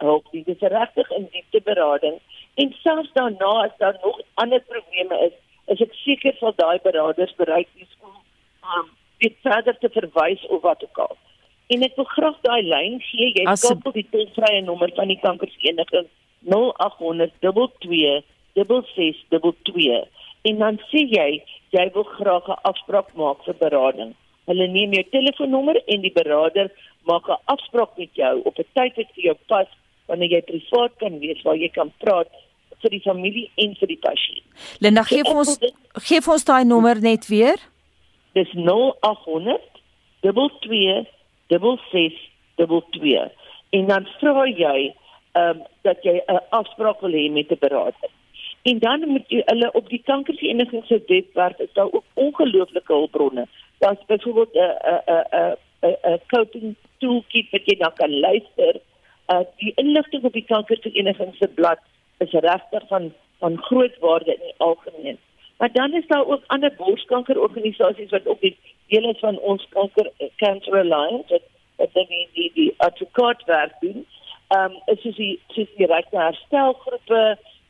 hulp nie dis regtig in diepte berading. En selfs daarna as daar nog ander probleme is is ek seker sal daai beraders bereid wees om um, dit verder te verwys of wat ook al. En ek wil graag daai lyn gee. Jy kan op die tolvrye nommer van die kankervereniging 0800 22 6622 en dan sê jy jy wil graag 'n afspraak maak vir berading. Hulle neem jou telefoonnommer en die beraader maak 'n afspraak met jou op 'n tyd wat vir jou pas wanneer jy privaat kan wees waar jy kan praat vir die familie en vir die pasiënt. Linda gee vir ons gee vir ons daai nommer net weer. Dis 0800 22 6622 en dan vra jy um, dat jy 'n afspraak wil hê met 'n beraader. En dan moet jy hulle op die kankervereniging se webwerf is daar ook ongelooflike hulpbronne. Daar's byvoorbeeld 'n 'n 'n 'n 'n coping toolkit wat jy dan kan luister. Uh die inligting op die kankervereniging se blad is regtig van van groot waarde in die algemeen. Maar dan is daar ook ander borskankerorganisasies wat ook deel is van ons kanker cancer alliance wat wat die die die advocaat werk doen ehm um, is soos die soos die regte herstelgroepe,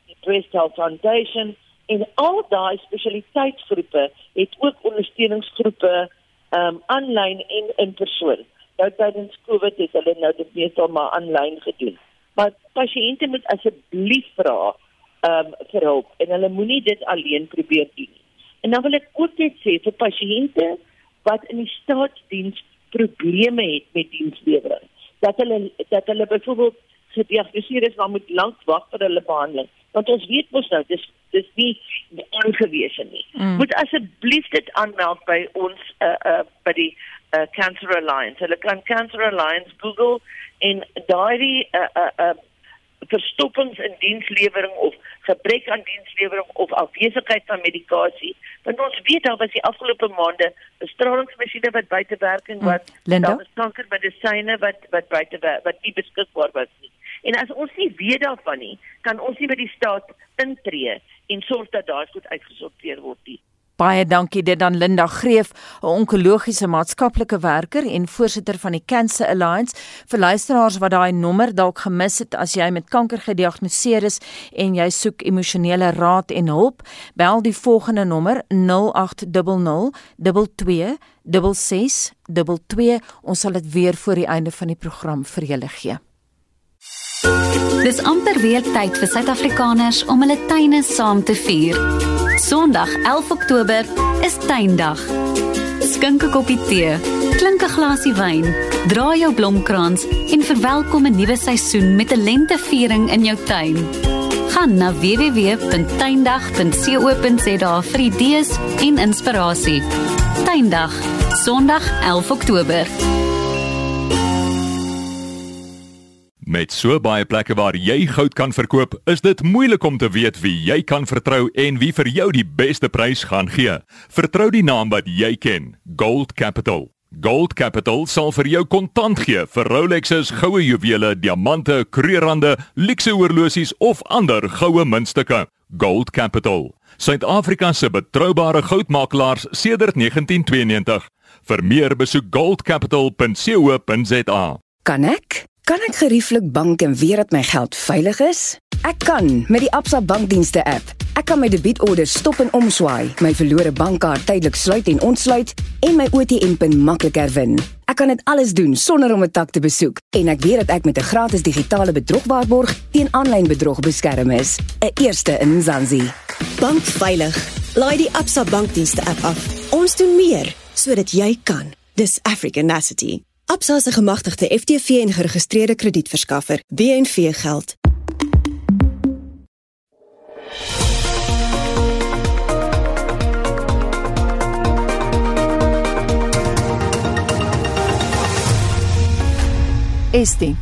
die Breast Health Foundation en al daai spesialiteitsgroepe het ook ondersteuningsgroepe ehm um, aanlyn en in persoon. Nou tydens Covid het hulle nou dit meestal maar aanlyn gedoen. Maar pasiënte moet asseblief vra ehm um, vir hulp en hulle moenie dit alleen probeer doen nie. En dan wil ek ook net sê vir pasiënte wat in die staatsdiens probleme het met dienslewering dat hulle dat hulle byvoorbeeld gediagnoseer is maar moet lank wag vir hulle behandeling Want ons weet mos nou dis dis nie aangewese nie. Mm. Moet asseblief dit aanmeld by ons uh uh by die uh Cancer Alliance. Hulle kan Cancer Alliance Google en daai uh uh uh verstoppings in dienslewering of gebrek aan dienslewering of afwesigheid van medikasie. Want ons weet daar was die afgelope maande bestralingsmasjiene wat buite werking was, mm. daar was kankermedisyne wat wat buite wat nie beskikbaar was nie. En as ons nie weet daarvan nie, kan ons nie by die staat intree en sorg dat daai goed uitgesorteer word nie. Baie dankie dit dan Linda Greef, 'n onkologiese maatskaplike werker en voorsitter van die Cancer Alliance. Vir luisteraars wat daai nommer dalk gemis het as jy met kanker gediagnoseer is en jy soek emosionele raad en hulp, bel die volgende nommer 0800 22 6622. Ons sal dit weer voor die einde van die program vir julle gee. Dis amper weer tyd vir Suid-Afrikaners om hulle tuine saam te vier. Sondag 11 Oktober is tuindag. Skink 'n koppie tee, klink 'n glasie wyn, dra jou blomkrans en verwelkom 'n nuwe seisoen met 'n lenteviering in jou tuin. Gaan na www.tuindag.co.za vir idees en inspirasie. Tuindag, Sondag 11 Oktober. Met so baie plekke waar jy goud kan verkoop, is dit moeilik om te weet wie jy kan vertrou en wie vir jou die beste prys gaan gee. Vertrou die naam wat jy ken, Gold Capital. Gold Capital sal vir jou kontant gee vir Rolex's, goue juwele, diamante, kreerande, luukse horlosies of ander goue muntstukke. Gold Capital, Suid-Afrika se betroubare goudmakelaars sedert 1992. Vir meer besoek goldcapital.co.za. Kan ek? Kan ek gerieflik bank en weet dat my geld veilig is? Ek kan met die Absa bankdienste app. Ek kan my debietorders stop en omswaai, my verlore bankkaart tydelik sluit en ontsluit en my ATM-pin maklik herwin. Ek kan dit alles doen sonder om 'n tak te besoek en ek weet dat ek met 'n gratis digitale bedrogwaarborg teen aanlyn bedrog beskerm is. 'n Eerste in Zanzi. Bank veilig. Laai die Absa bankdienste app af. Ons doen meer sodat jy kan. Dis African Nasty. Absa is 'n gemagtigde FTV en geregistreerde kredietverskaffer. BNV geld. Estie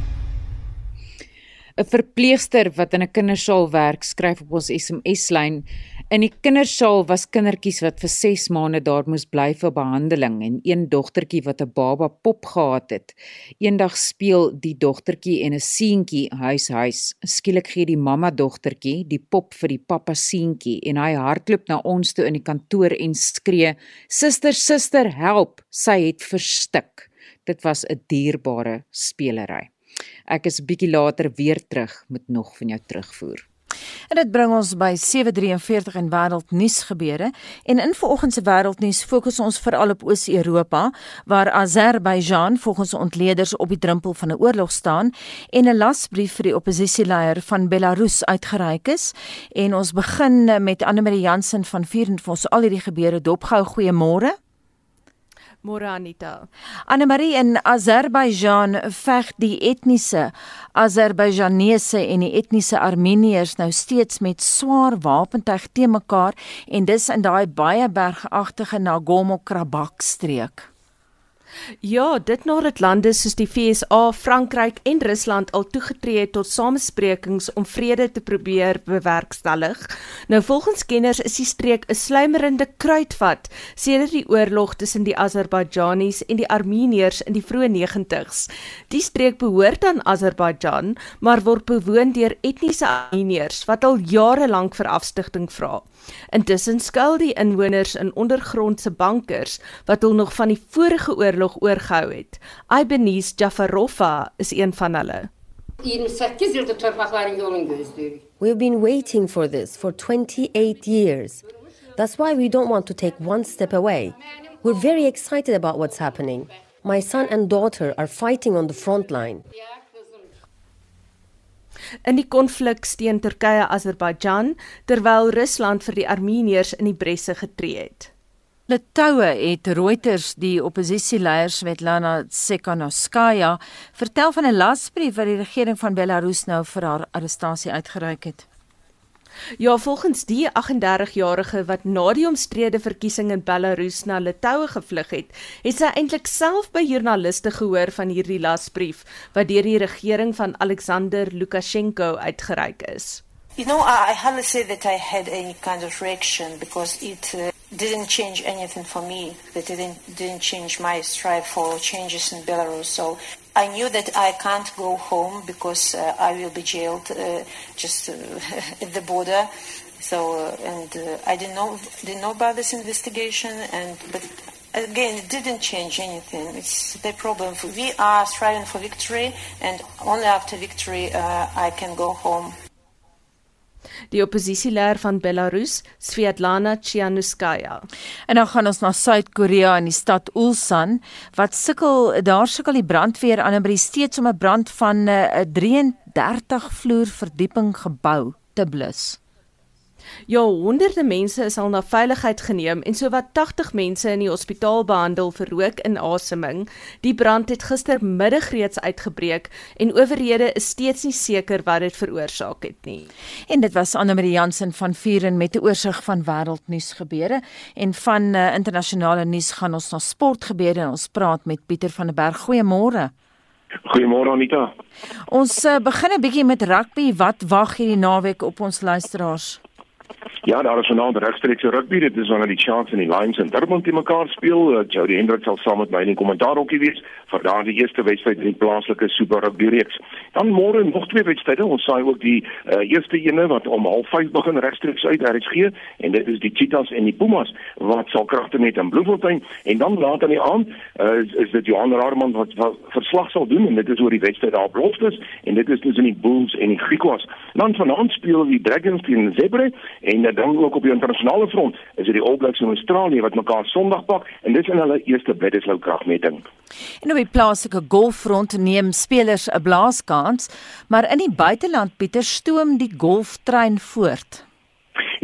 'n verpleegster wat in 'n kindersaal werk, skryf op ons SMS-lyn In die kindersaal was kindertjies wat vir 6 maande daar moes bly vir behandeling en een dogtertjie wat 'n baba pop gehad het. Eendag speel die dogtertjie en 'n seentjie huis huis. Skielik gee die mamma dogtertjie die pop vir die pappa seentjie en hy hardloop na ons toe in die kantoor en skree: "Suster, suster, help! Sy het verstik." Dit was 'n dierbare spelery. Ek is bietjie later weer terug met nog van jou terugvoer. En dit bring ons by 743 en wêreldnuus gebeure. En in vanoggend se wêreldnuus fokus ons veral op Oos-Europa waar Azerbaijan volgens ontleeders op die drempel van 'n oorlog staan en 'n lasbrief vir die oppositieleier van Belarus uitgereik is. En ons begin met Anne Marie Jansen van Vier en vir ons al hierdie gebeure dopgehou. Goeiemôre. Môre Anita. Anne Marie in Azerbaijan veg die etnise Azerbaijanese en die etnise Armeniërs nou steeds met swaar wapentuig te mekaar en dis in daai baie bergagtige Nagorno-Karabakh streek. Ja, dit nadat lande soos die FSA, Frankryk en Rusland al toegetree het tot samesprekings om vrede te probeer bewerkstellig. Nou volgens kenners is die streek 'n sluimerende kruitvat sedert die oorlog tussen die Azerbaijaniërs en die Armeniërs in die vroeë 90's. Die streek behoort aan Azerbaijan, maar word bewoon deur etniese Armeniërs wat al jare lank vir afstigting vra. Intussen skuil die inwoners in ondergrondse bankers wat hul nog van die vorige oorlog oorgehou het. Ibanez Jafarova is een van hulle. 28 yıldır torpaqların yolunu gözlüyoruz. We've been waiting for this for 28 years. That's why we don't want to take one step away. We're very excited about what's happening. My son and daughter are fighting on the front line. In die konflik teen Turkye-Azerbaidjan terwyl Rusland vir die Armeniërs in die bresse getree het. Litoue het Reuters die oppositieleier Svetlana Tsikhanouskaya vertel van 'n lasbrief wat die regering van Belarus nou vir haar arrestasie uitgereik het. Ja, volgens die 38-jarige wat na die omstrede verkiesing in Belarus na Litouwe gevlug het, het sy eintlik self by joernaliste gehoor van hierdie lasbrief wat deur die regering van Alexander Lukashenko uitgereik is. You know, I, I hardly say that I had any kind of reaction because it uh, didn't change anything for me. That didn't didn't change my strive for changes in Belarus. So I knew that I can't go home because uh, I will be jailed uh, just uh, at the border. So uh, and uh, I didn't know didn't know about this investigation. And but again, it didn't change anything. It's the problem. We are striving for victory, and only after victory I can go home. Die oppositieleier van Belarus, Svetlana Tsikhanouskaya. En dan gaan ons na Suid-Korea in die stad Ulsan wat sukkel, daar sukkel die brandweer aan 'n by steeds om 'n brand van 'n 33 vloer verdieping gebou te blus. Ja, honderde mense is al na veiligheid geneem en sowat 80 mense in die hospitaal behandel vir rookinasemming. Die brand het gistermiddag reeds uitgebreek en owerhede is steeds nie seker wat dit veroorsaak het nie. En dit was Anne Marie Jansen van Vuren met 'n oorsig van wêreldnuus gebeure en van uh, internasionale nuus gaan ons na sport gebeure en ons praat met Pieter van der Berg. Goeiemôre. Goeiemôre Anita. Ons uh, begin 'n bietjie met rugby. Wat wag hierdie naweek op ons luisteraars? Ja, daar is vanaand regstreekse rugby. Dit is wanneer die Sharks en die Lions in Durban te mekaar speel. Uh, Jody Hendrik sal saam met my in die kommentaar hokkie wees vir daardie eerste wedstryd in die plaaslike Super Rugby reeks. Dan môre nog twee wedstryde. Ons saai ook die uh, eerste ene wat om 05:30 begin regstreeks uit RSG en dit is die Cheetahs en die Pumas wat sal kragte met in Bloemfontein en dan later in die aand uh, is, is dit Johan Raarman wat, wat verslag sal doen en dit is oor die wedstryd daar op Loftus en dit is tussen die Bulls en die Griquas. Dan vanaand speel die Dragons teen Zebre en dan ook op die internasionale front is dit die All Blacks in Australië wat mekaar Sondag pak en dis in hulle eerste Bledisloe kragmeting. En op die plaaslike golffront neem spelers 'n blaaskans, maar in die buiteland Pieter stoom die golftrein voort.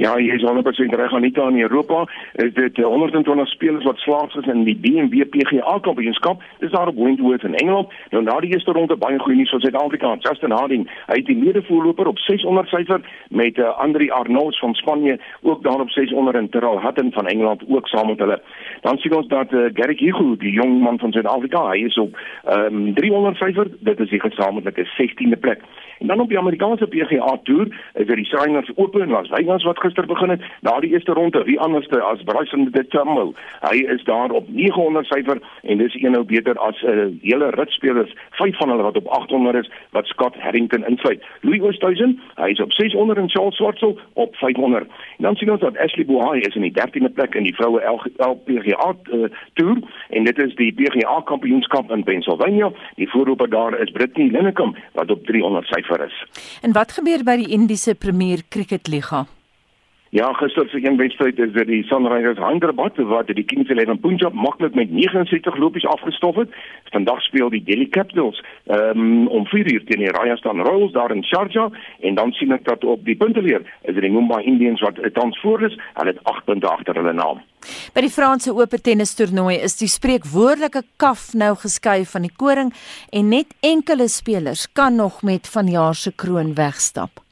Ja, jy is 100% reg aan Anita in Europa. Is dit 120 eh, spelers wat slaag is in die BMW PGA Kampioenskap. Dis daar op Wentworth in Engeland. Nou na die eerste ronde baie goeie nuus vir Suid-Afrika. Justin Harding, hy het die medevoorloper op 600 syfer met uh, Andri Arnaud van Spanje ook daar op 600 en Terrell Hatton van Engeland ook saam met hulle. Dan sien ons dat uh, Garrick Hugo, die jong man van Suid-Afrika, hy is op um, ehm, 300 syfer. Dit is die gesamentlike 16de plek. En dan op die Amerikaanse PGA Tour is dit die Shriners Open in Las Vegas wat gister begin het. Na die eerste ronde, wie anderste as Bryson DeChambeau. Hy is daar op 900 syfer en dis een nou beter as 'n uh, hele rit spelers, vyf van hulle wat op 800 is wat Scott Harrington insluit. Louis Oosthuizen, hy is op 600 en Charles Swartsel op 500. En dan sien ons dat Ashley Buhai is in die 13de plek in die vroue LPGA uh, Tour en dit is die PGA Kampioenskap in Pennsylvania. Die voorloper daar is Brittany Linekum wat op 300 syfer is. En wat gebeur by die Indiese Premier Cricket Liga? Ja, gister se een wedstryd is dit die Sunrisers Hyderabad wat die Kings Eleven Punjab maklik met 69 lopies afgestof het. Vandag speel die Delhi Capitals um, om 4 uur teen die Rajasthan Royals daar in Sharjah en dan sien ek dat op die punteleer is dit die Mumbai Indians wat tans voor is. Hulle het 8 punte agter hulle naam. By die Franse Ope tennis toernooi is die spreekwoordelike kaf nou geskuif van die koring en net enkele spelers kan nog met vanjaar se kroon wegstap.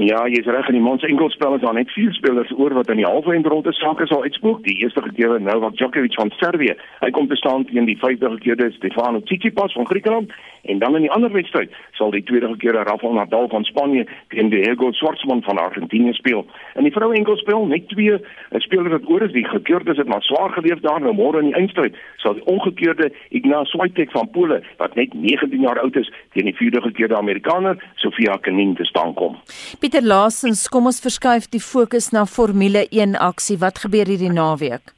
Ja, jy's reg in die mans enkelspel is daar net vier spelers oor wat in die halve eindronde sake sal uitspook. Die eerste gekeerde Novak Djokovic van Servië. Hy kom te staan teen die vyfde gekeerde Stefano Tsitsipas van Griekeland en dan in die ander wedstryd sal die tweede gekeerde Rafael Nadal van Spanje teen Diego Schwartzman van Argentinië speel. In die vroue enkelspel net twee spelers wat oor is. Die gekeerdes het maar swaar geleef daar nou môre in die eindstryd sal die ongekeerde Ignace Swiatek van Pole wat net 19 jaar oud is teen die vierde gekeerde Amerikaner Sofia Kenin te staan kom. Pieter Laasens, kom ons verskuif die fokus na Formule 1 aksie. Wat gebeur hierdie naweek?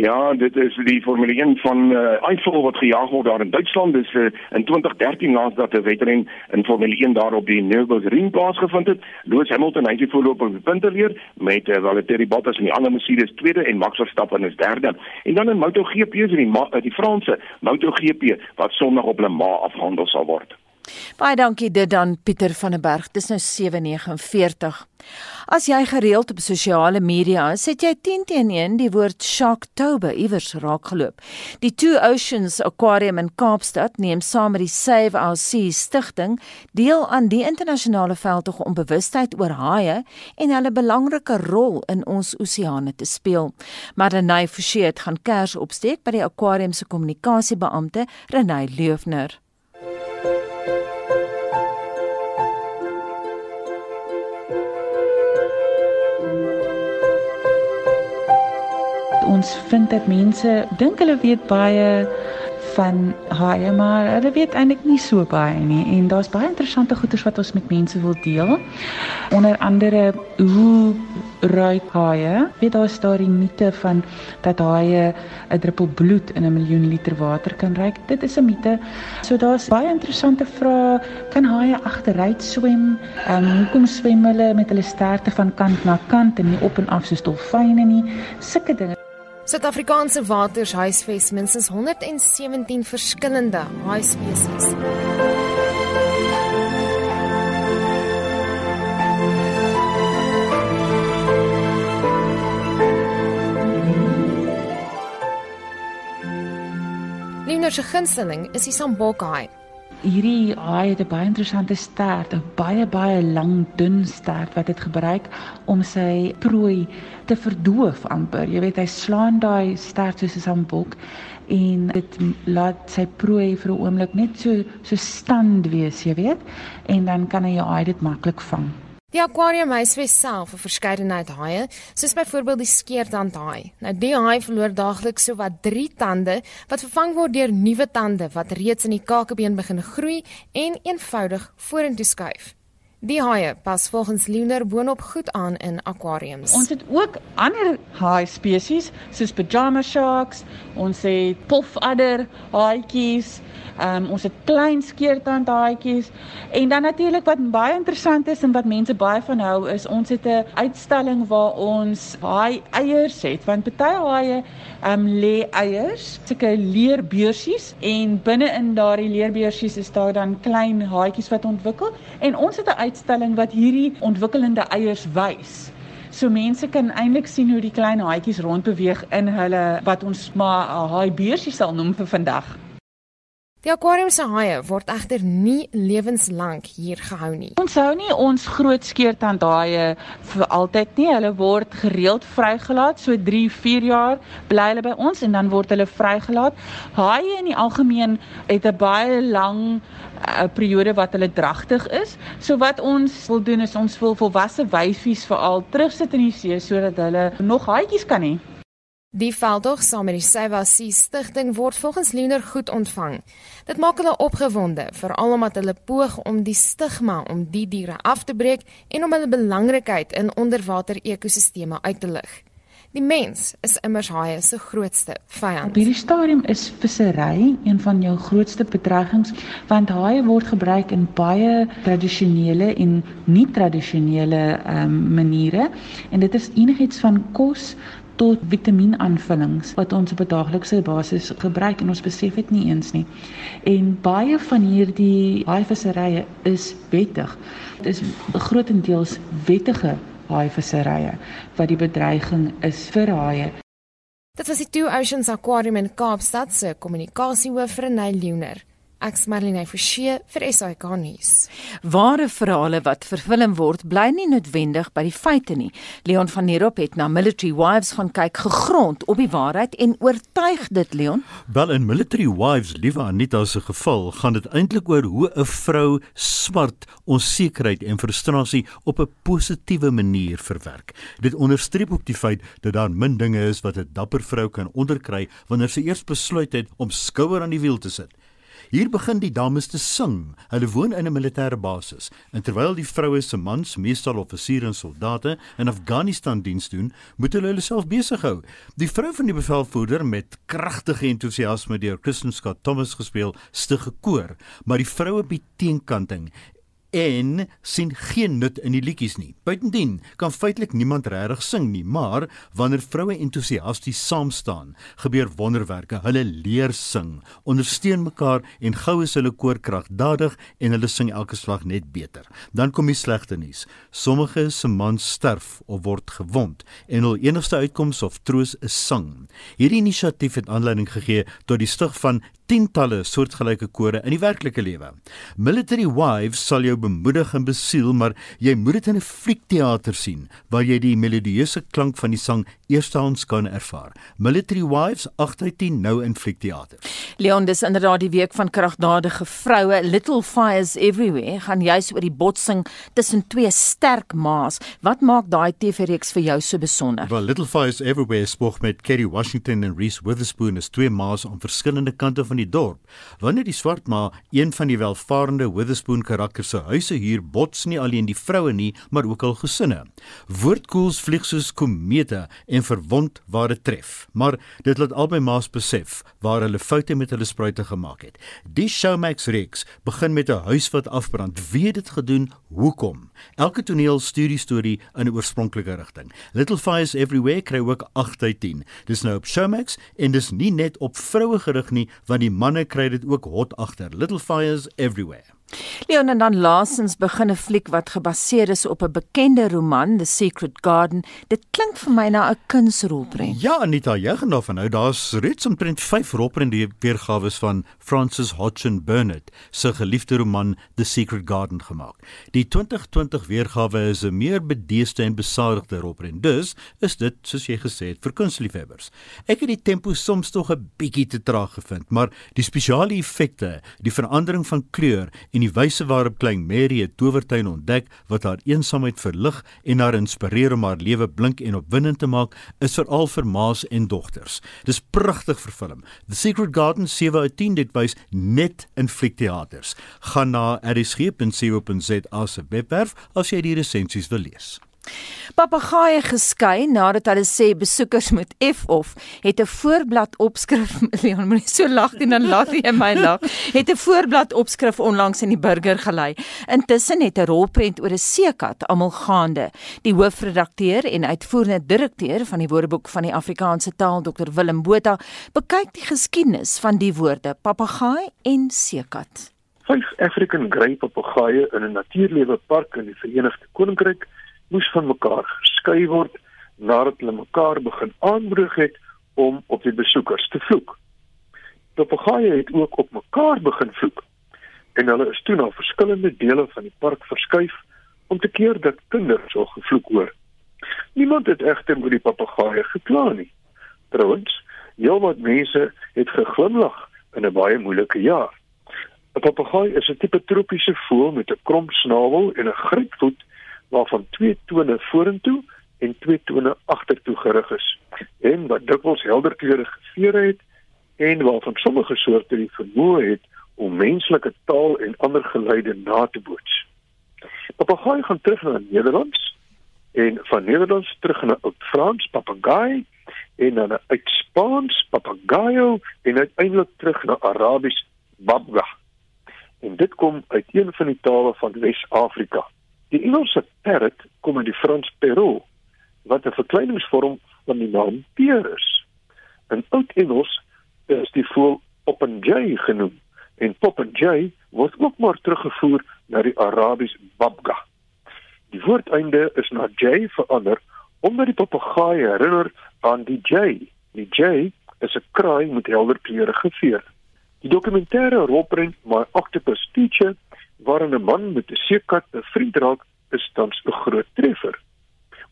Ja, dit is die Formule 1 van uh, Eiffel wat gejaag word daar in Duitsland. Dis uh, in 2013 laas dat 'n wedren in Formule 1 daar op die Nürburgring plaasgevind het. Lewis Hamilton het die voorlopige punte leer met uh, Valtteri Bottas en die ander Mercedes tweede en Max Verstappen is derde. En dan in MotoGP is die, die Franse MotoGP wat Sondag op Le Mans afhandel sal word. Baie dankie dit dan Pieter van der Berg. Dis nou 7:49. As jy gereeld op sosiale media is, het jy 10 teen 1 die woord Sharktober iewers raakgeloop. Die Two Oceans Aquarium in Kaapstad neem saam met die Save Our Seas stigting deel aan die internasionale veldtog om bewustheid oor haie en hulle belangrike rol in ons oseane te speel. Madanay Forshey het gaan kers opsteek by die aquarium se kommunikasiebeampte Renay Leufner. Ons vind dat mense dink hulle weet baie van haie maar hulle weet eintlik nie so baie nie. En daar's baie interessante goeders wat ons met mense wil deel. Onder andere hoe ruik haie weet daar's daar die mite van dat haie 'n druppel bloed in 'n miljoen liter water kan ruik? Dit is 'n mite so daar's baie interessante vrae. Kan haie agteruit swem? Um, hoekom swem hulle met hulle sterte van kant na kant en nie op en af soos dolfyne nie? Sulke dinge Suid-Afrikaanse waters huisves minstens 117 verskillende haaispesies. Liener se gunsteling is die sambokhaai hierdie haai het 'n baie interessante stert, 'n baie baie lang dun stert wat dit gebruik om sy prooi te verdoof amper. Jy weet hy slaan daai stert soos 'n sambok en dit laat sy prooi vir 'n oomblik net so so stand wees, jy weet, en dan kan hy jou haai dit maklik vang. Die aquarium huisves self 'n verskeidenheid haie, soos byvoorbeeld die skeertandhaai. Nou die haai verloor daagliks sowat 3 tande wat vervang word deur nuwe tande wat reeds in die kakebeen begin groei en eenvoudig vorentoe skuif. Die haie pas volgens Lunar boonop goed aan in aquariums. Ons het ook ander haai spesies soos pyjama sharks, ons het pofadder haaitjies, um, ons het klein skeertandhaatjies en dan natuurlik wat baie interessant is en wat mense baie van hou is ons het 'n uitstalling waar ons haai eiers het want baie haie ehm um, lê eiers, sulke leerbeursies en binne in daardie leerbeursies is daar dan klein haatjies wat ontwikkel en ons het 'n uitstalling wat hierdie ontwikkelende eiers wys. So mense kan eintlik sien hoe die klein haatjies rondbeweeg in hulle wat ons maar haai beursies sal noem vir vandag. Die aquarium se haie word egter nie lewenslank hier gehou nie. Ons hou nie ons groot skeertandhaie vir altyd nie. Hulle word gereeld vrygelaat, so 3-4 jaar bly hulle by ons en dan word hulle vrygelaat. Haie in die algemeen het 'n baie lang uh, periode wat hulle dragtig is. So wat ons wil doen is ons wil volwasse wyfies veral terugsit in die see sodat hulle nog haatjies kan hê. Die veldtog saam met die Sywasi Stichting word volgens Lunar goed ontvang. Dit maak hulle opgewonde, veral omdat hulle poog om die stigma om die diere af te breek en om hulle belangrikheid in onderwater ekosisteme uit te lig. Die mens is immers haie se grootste vyand. Op hierdie stadium is vissery een van jou grootste bedreigings want haie word gebruik in baie tradisionele en nie tradisionele um, maniere en dit is enigiets van kos tot vitamienaanvullings wat ons op 'n daaglikse basis gebruik en ons besef dit nie eens nie. En baie van hierdie haaivisserye is wettig. Dit is grootendeels wettige haaivisserye wat die bedreiging is vir haie. Dit was die Two Oceans Aquarium in Kaapstad se kommunikasiehoof Renay Leuner. Ek's Marlene Forsie vir SAK nuus. Ware verhale wat vervilm word, bly nie noodwendig by die feite nie. Leon van der Walt het na Military Wives gaan kyk gegrond op die waarheid en oortuig dit Leon. Wel in Military Wives, liewe Anita se geval, gaan dit eintlik oor hoe 'n vrou smart, onsekerheid en frustrasie op 'n positiewe manier verwerk. Dit onderstreep ook die feit dat daar min dinge is wat 'n dapper vrou kan onderkry wanneer sy eers besluit het om skouer aan die wiel te sit. Hier begin die dames te sing. Hulle woon in 'n militêre basis. En terwyl die vroue se mans, meestal offisiere en soldate, in Afghanistan diens doen, moet hulle hulle self besig hou. Die vrou van die bevelvoerder met kragtige entoesiasme deur Kristen Scott Thomas gespeel, stig gekoor, maar die vroue bied teenkanting en sien geen nut in die liedjies nie. Buitendien kan feitelik niemand regtig sing nie, maar wanneer vroue entoesiasties saam staan, gebeur wonderwerke. Hulle leer sing, ondersteun mekaar en gou is hulle koor kragdadig en hulle sing elke slag net beter. Dan kom die slegte nuus. Sommige se mans sterf of word gewond en hul enigste uitkoms of troos is sang. Hierdie inisiatief het aanleiding gegee tot die stig van tientalle soortgelyke kore in die werklike lewe. Military Wives sal jou bemoedig en besiel, maar jy moet dit in 'n fliekteater sien waar jy die melodieuse klank van die sang eerstehands kan ervaar. Military Wives 8/10 nou in fliekteater. Leon, dis inderdaad die week van kragdadige vroue. Little Fires Everywhere gaan juis oor die botsing tussen twee sterk ma's. Wat maak daai TV-reeks vir jou so besonder? Well, Little Fires Everywhere spog met Kerry Washington en Reese Witherspoon as twee ma's aan verskillende kante van die dorp. Wanneer die swart ma een van die welvarende Witherspoon karakters se huise huur, bots nie alleen die vroue nie, maar ook al gesinne. Woordkoels vlieg soos komete en verwond waar dit tref. Maar dit laat albei ma's besef waar hulle foute met hulle spruite gemaak het. Die Showmax reeks begin met 'n huis wat afbrand. Wie het dit gedoen? Hoekom? Elke toneel stuur die storie in 'n oorspronklike rigting. Little Fires Everywhere kry ook 8 uit 10. Dis nou op Showmax en dis nie net op vroue gerig nie, want die manne kry dit ook hot agter. Little Fires Everywhere. Leon en dan laasens begin 'n fliek wat gebaseer is op 'n bekende roman, The Secret Garden. Dit klink vir my na 'n kunsrolprent. Ja, Anita, jy gaan daarvan nou. Daar's reeds omtrent 5 rolprente weergawe van Francis Hodgson Burnett se geliefde roman The Secret Garden gemaak. Die 2020 weergawe is 'n meer bedeesde en besadigde rolprent. Dus is dit, soos jy gesê het, vir kunstliefhebbers. Ek het die tempo soms tog 'n bietjie te traag gevind, maar die spesiale effekte, die verandering van kleur en die wyse waarop klein Mary 'n towertuin ontdek wat haar eensaamheid verlig en haar inspireer om haar lewe blink en opwindend te maak, is veral vir ma's en dogters. Dis pragtig vervilm. The Secret Garden 7 uit 10 dit wys net in fliekteaters. Gaan na rsg.co.za se webwerf as jy die resensies wil lees. Papegaaie geskei nadat hulle sê besoekers moet F of het 'n voorblad opskrif Leon moenie so lag en dan laat jy my lag. Het 'n voorblad opskrif onlangs in die burger gelei. Intussen het 'n rolprent oor 'n seekat almal gaande. Die hoofredakteur en uitvoerende direkteur van die Woordeboek van die Afrikaanse taal Dr Willem Botha bekyk die geskiedenis van die woorde papegaai en seekat. Vyf African grey papegaaie in 'n natuurlewe park in die Verenigde Koninkryk moes van mekaar geskei word nadat hulle mekaar begin aanbreek het om op die besoekers te vloek. Papegaaie het ook op mekaar begin vloek en hulle is toe na verskillende dele van die park verskuif om te keer dat kinders sou gevloek hoor. Niemand het egter oor die papegaaie gekla nie. Trouwens, heelwat mense het geglimlag in 'n baie moeilike jaar. 'n Papegaai is 'n tipe tropiese voël met 'n krom snavel en 'n grypvoet waarvan twee tone vorentoe en twee tone agtertoe gerig is en wat dikwels helder kleurige vere het en waarvan sommige soorte die vermoë het om menslike taal en ander geluide na te boots. Papegaai gaan terug na Nederlands en van Nederlands terug na Oud-Frans papegaai en dan uit Spaans papagayo en uiteindelik terug na Arabies babga. En dit kom uit een van die tale van Wes-Afrika. Die Engelse parrot kom uit die Frans perrot wat 'n verkleiningsvorm van die naam peer is. In Oud-Engels is die voël popinjay genoem en popinjay word ook maar teruggevoer na die Arabies babga. Die woordeinde is na jay verander omdat die papegaai herinner aan die jay. Die jay is 'n kraai met helder kleurige vere. Die dokumentêre rolprent My Octopus Teacher waarin 'n man met 'n seekat bevriend raak, is tans 'n groot treffer.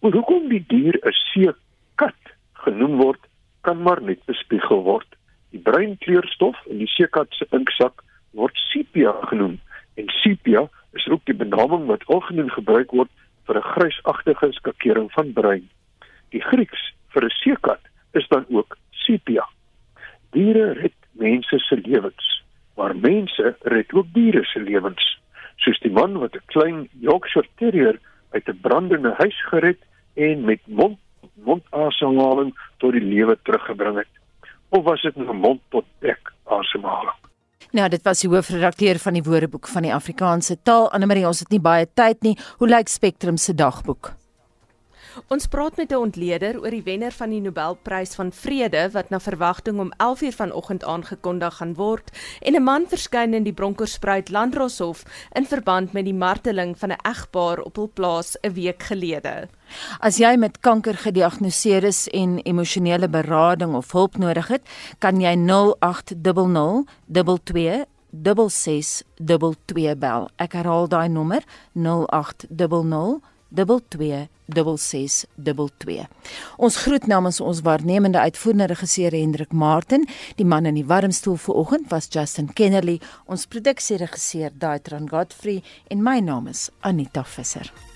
Maar hoekom die dier 'n seekat genoem word, kan maar net bespiegel word. Die bruin kleurstof in die seekat se inksak word sepia genoem en sepia is ook die benaming wat algemeen gebruik word vir 'n grysagtige skakering van bruin. Die Grieks vir 'n seekat is dan ook sepia. Diere red mense se lewens maar mense red ook diere se lewens soos die man wat 'n klein Yorkshire Terrier uit 'n brandende huis gered en met mond mondasemhaling tot die lewe teruggebring het of was dit 'n mond tot bek asemhaling Nou, dit was die hoofredakteur van die Woordeboek van die Afrikaanse taal. Annelie, ons het nie baie tyd nie. Hoe lyk Spectrum se dagboek? Ons praat met 'n ontleder oor die wenner van die Nobelprys van Vrede wat na verwagting om 11:00 vanoggend aangekondig gaan word en 'n man verskyn in die Bronkhorstspruit Landdroshof in verband met die marteling van 'n egpaar op hul plaas 'n week gelede. As jy met kanker gediagnoseer is en emosionele berading of hulp nodig het, kan jy 0800 22 6622 bel. Ek herhaal daai nommer 0800 226622. Ons groet namens ons waarnemende uitvoerende regisseur Hendrik Martin, die man in die warmstoel vanoggend was Justin Kennerly, ons produksieregisseur Daitron Godfrey en my naam is Anita Visser.